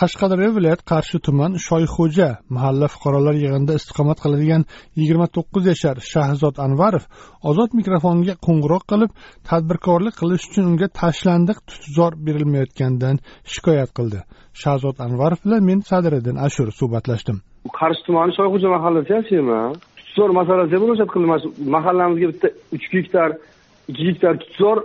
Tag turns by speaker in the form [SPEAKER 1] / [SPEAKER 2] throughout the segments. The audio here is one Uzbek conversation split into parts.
[SPEAKER 1] Qashqadaryo viloyat qarshi tuman shoyxo'ja mahalla fuqarolar yig'inida istiqomat qiladigan yigirma to'qqiz yashar shahzod anvarov ozod mikrofonga qo'ng'iroq qilib tadbirkorlik qilish uchun unga tashlandiq tutzor berilmayotganidan shikoyat qildi. Shahzod anvarov bilan men sadiriddin ashur suhbatlashdim.
[SPEAKER 2] Qarshi tumani shoyxo'ja mahallasida yashayman tutzor masalasi murojaat qildim mana shu mahallamizga bitta uch gektar ikki gektar tutzor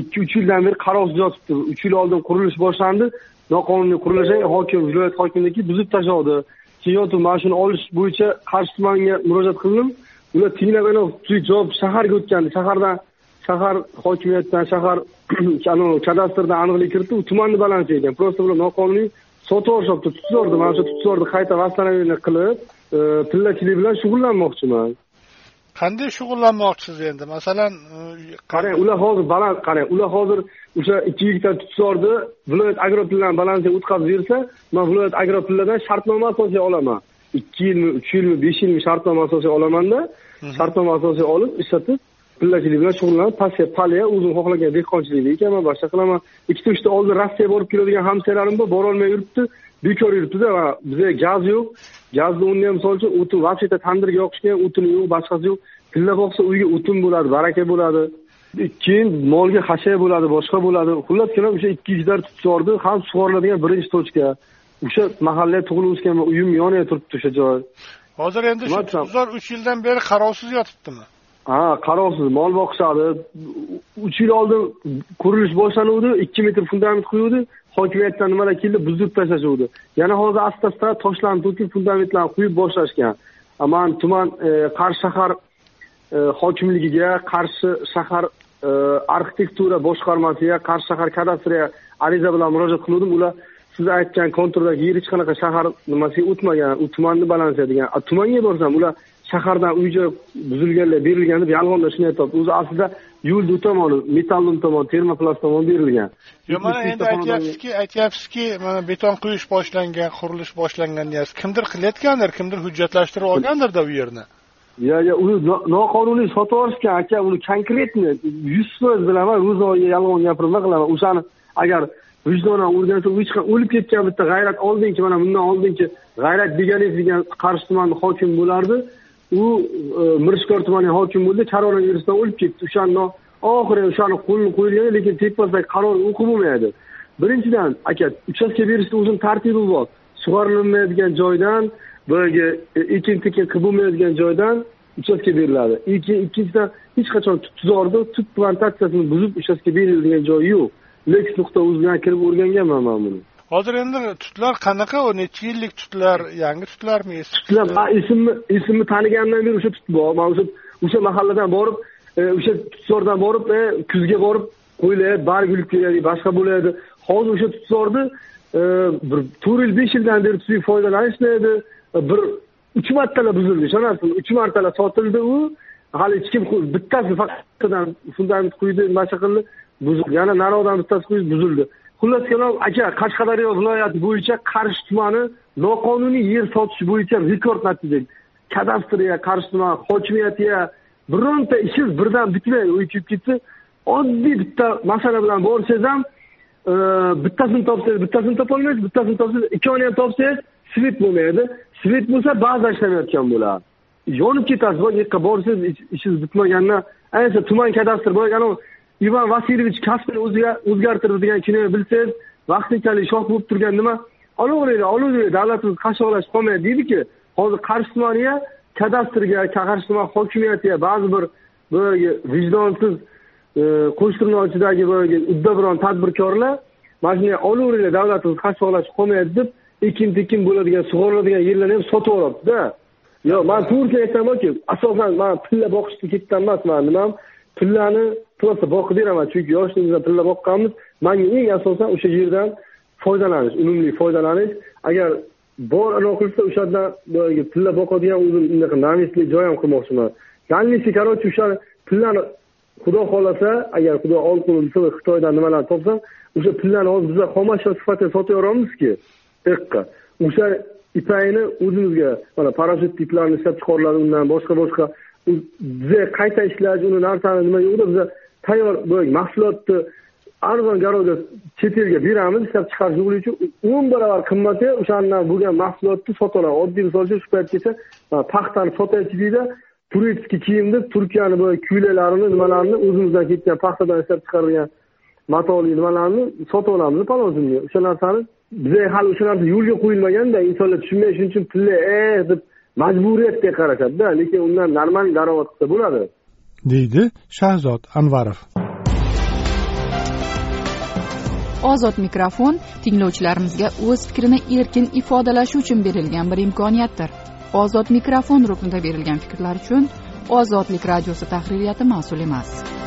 [SPEAKER 2] ikki uch yildan beri qarovsiz yotibdi. Uch yil oldin qurilish boshlandi. Noqonuniy qurilishi hokim viloyat hokimligi buzib tashladi. Keyin yotib mana shuni olish bo'yicha qarshi tumaniga murojaat qildim. Ular tinglab javob shaharga o'tgandi. Shahardan shahar hokimiyatdan shahar kadastrdan aniqlik kiritdi. U tumanni balansi ekan просто bular noqonuniy sotib olishyapti tutzorni mana shu tutzorni qayta восстановление qilib e, pillachilik bilan shug'ullanmoqchiman.
[SPEAKER 1] Qanday shug'ullanmoqchisiz endi? Masalan e,
[SPEAKER 2] qarang ular hozir baland qarang ular hozir o'sha ikki gektar tutzorni viloyat agropillarni balansiga o'tkazib bersa man viloyat agropillardan shartnoma asosiy olaman. Ikki yilmi uch yilmi besh yilmi shartnoma asosiy olamanda shartnoma asosiy olib ishlatib pillachilik bilan shug'ullanib pastga palya o'zim xohlagan dehqonchilikda ekanman boshqa qilaman. Ikkita uchta oldin rossiyaga borib keladigan hamshiralarim bor borolmay yuribdi bekor yuribdida bizga gaz yo'q gazni o'rnida ham misol uchun o'tin вообще tandirga yoqishga o'tini yo'q boshqasi yo'q tilla boqsa uyga o'tin bo'ladi baraka bo'ladi keyin molga hashak bo'ladi boshqa bo'ladi xullas kalom o'sha ikki yuzlar tutzorni ham sug'oriladigan birinchi tochka o'sha mahallada tug'ilib o'sganman uyim yonida turibdi o'sha joy
[SPEAKER 1] hozir endi shu tutzor uch yildan beri qarovsiz yotibdimi
[SPEAKER 2] ha qarovsiz mol boqishadi. Uch yil oldin qurilish boshlanuvdi ikki metr fundament quyuvdi. Hokimiyatdan nimalar keldi? Buzib tashlashuvdi. Yana hozir asta asta toshlarni to'kib fundamentlarni quyib boshlashgan. Man tuman e, qarshi shahar e, hokimligiga qarshi shahar e, arxitektura boshqarmasiga qarshi shahar kadastriga ariza bilan murojaat qiluvdim. Ular siz aytgan konturdagi yer hech qanaqa shahar nimasiga o'tmagan u tumanni balansiya degan tumanga borsam ular shahardan uy joy buzilganlar berilgan deb yolg'onda shuni aytyapti o'zi aslida yo'lni u tomoni metallum tomon termoplast tomon berilgan.
[SPEAKER 1] Yo'q mana endi aytyapsizki aytyapsizki mana beton quyish boshlangan qurilish boshlangan deyapsiz. Kimdir qilayotgandir kimdir hujjatlashtirib olgandirda u yerni.
[SPEAKER 2] Yo yo uni noqonuniy sotib olishgan aka uni konkretni yuz foiz bilaman ro'zg'orga yolg'on gapirib nima qilaman? O'shani agar vijdonan o'rgansa o'lib ketgan bitta g'ayrat oldingi mana bundan oldingi g'ayrat begaliev degan qarshi tumanni hokimi bo'lardi u e, mirishkor tumani hokim bo'ldi koronavirusdan o'lib ketdi. O'shani oxiri o'shani qo'lini qo'yilgan lekin tepasidagi qaror o'qib bo'lmaydi. Birinchidan aka uchastka berishni o'zini tartibi bor. Sug'orilmaydigan joydan boyagi e, ekin tekin qilib bo'lmaydigan joydan uchastka beriladi. Ikkinchidan hech qachon tutzorni tut plantatsiyasini buzib uchastka beriladigan joyi yo'q. Leks nuqta uz bilan kirib o'rganganman man buni.
[SPEAKER 1] Hozir endi tutlar qanaqa u? Necha yillik tutlar yangi tutlarmi eski
[SPEAKER 2] tutlar man esimni esimni taniganimdan beri o'sha tut bor man o'sha o'sha mahalladan borib e, o'sha tutzordan borib e, kuzga borib qo'yiladi barg yulib keladi boshqa bo'ladi. Hozir o'sha tutzorni e, bir to'rt yil besh yildan beri tutsiz foydalanishmaydi. Bir uch martalar buzildi ishonasizmi uch martalar sotildi u. Hali hech kim bittasi faqat fundament quydi nima qildi buzildi. Yana nariyoqdan bittasi quydi buzildi xullas kalom aka qashqadaryo viloyati bo'yicha qarshi tumani noqonuniy yer sotish bo'yicha rekord natija. Kadastriga qarshi tuman hokimiyatiga bironta ishingiz birdan bitmay o'chib ketsa oddiy bitta masala bilan borsangiz ham e, bittasini topsangiz bittasini topolmaysiz bittasini topsangiz ikkovini ham topsangiz svet bo'lmaydi. Svet bo'lsa baza ishlamayotgan bo'ladi. Yonib ketasiz bu yoqqa borsangiz ishingiz bitmagandan ayniqsa tuman kadastr boyagi anavi ivan vasilyevich kasbini o'zgartirdi degan kinoni bilsangiz vaqtinchalik shoh bo'lib turgan nima? Olaveringlar olaveringlar davlatimiz qashshoqlashib qolmaydi deydiku hozir qarshi tumaniga kadastrga qarshi tuman hokimiyatiga ba'zi bir boyagi vijdonsiz e, ichidagi boyagi uddaburon tadbirkorlar mana shunday olaveringlar davlatimiz qashshoqlashib qolmaydi deb ekin tekin bo'ladigan sug'oriladigan yerlarni ham sotib olyaptida yo'q man to'g'risini aytamanki asosan man pilla boqishga ketgan emasman nimam? Pillani просто boqib beraman chunki yoshligimizdan pilla boqqanmiz. Manga eng asosan o'sha yerdan foydalanish unumli foydalanish. Agar bor anaqa qilsa o'sha boyagi pilla boqadigan o'zim unaqa наместный joy ham qilmoqchiman. Дальности короче o'sha pillani xudo xohlasa agar xudo ol qo'lim xitoydan nimalar topsam o'sha pullarni hozir bizlar xomashyo sifatida sotayoramizki iqqa. O'sha ipakni o'zimizga mana parashyut iplarni ishlab chiqariladi undan boshqa boshqa biza qayta ishlash uni narsani nima yo'qda biza tayyor mahsulotni arzon garovga chet elga beramiz ishlab chiqarish yo'qligi uchun o'n barobar qimmatga o'shandan bo'lgan mahsulotni sotadilar. Oddiy misol uchun shu paytgacha paxtani sotaychi deydi turistik kiyim deb turkiyani boya kuylaklarini nimalarni o'zimizdan ketgan paxtadan ishlab chiqarilgan matoli nimalarni sotib olamiz palonzimga o'sha narsani biza hali o'sha narsa yo'lga qo'yilmaganda insonlar tushunmay shuning uchun pilla eh deb majburiyatdek qarashadida lekin undan нормальный daromad qilsa bo'ladi.
[SPEAKER 1] Deydi shahzod anvarov.
[SPEAKER 3] Ozod mikrofon tinglovchilarimizga o'z fikrini erkin ifodalashi uchun berilgan bir imkoniyatdir. Ozod mikrofon ruknida berilgan fikrlar uchun ozodlik radiosi tahririyati mas'ul emas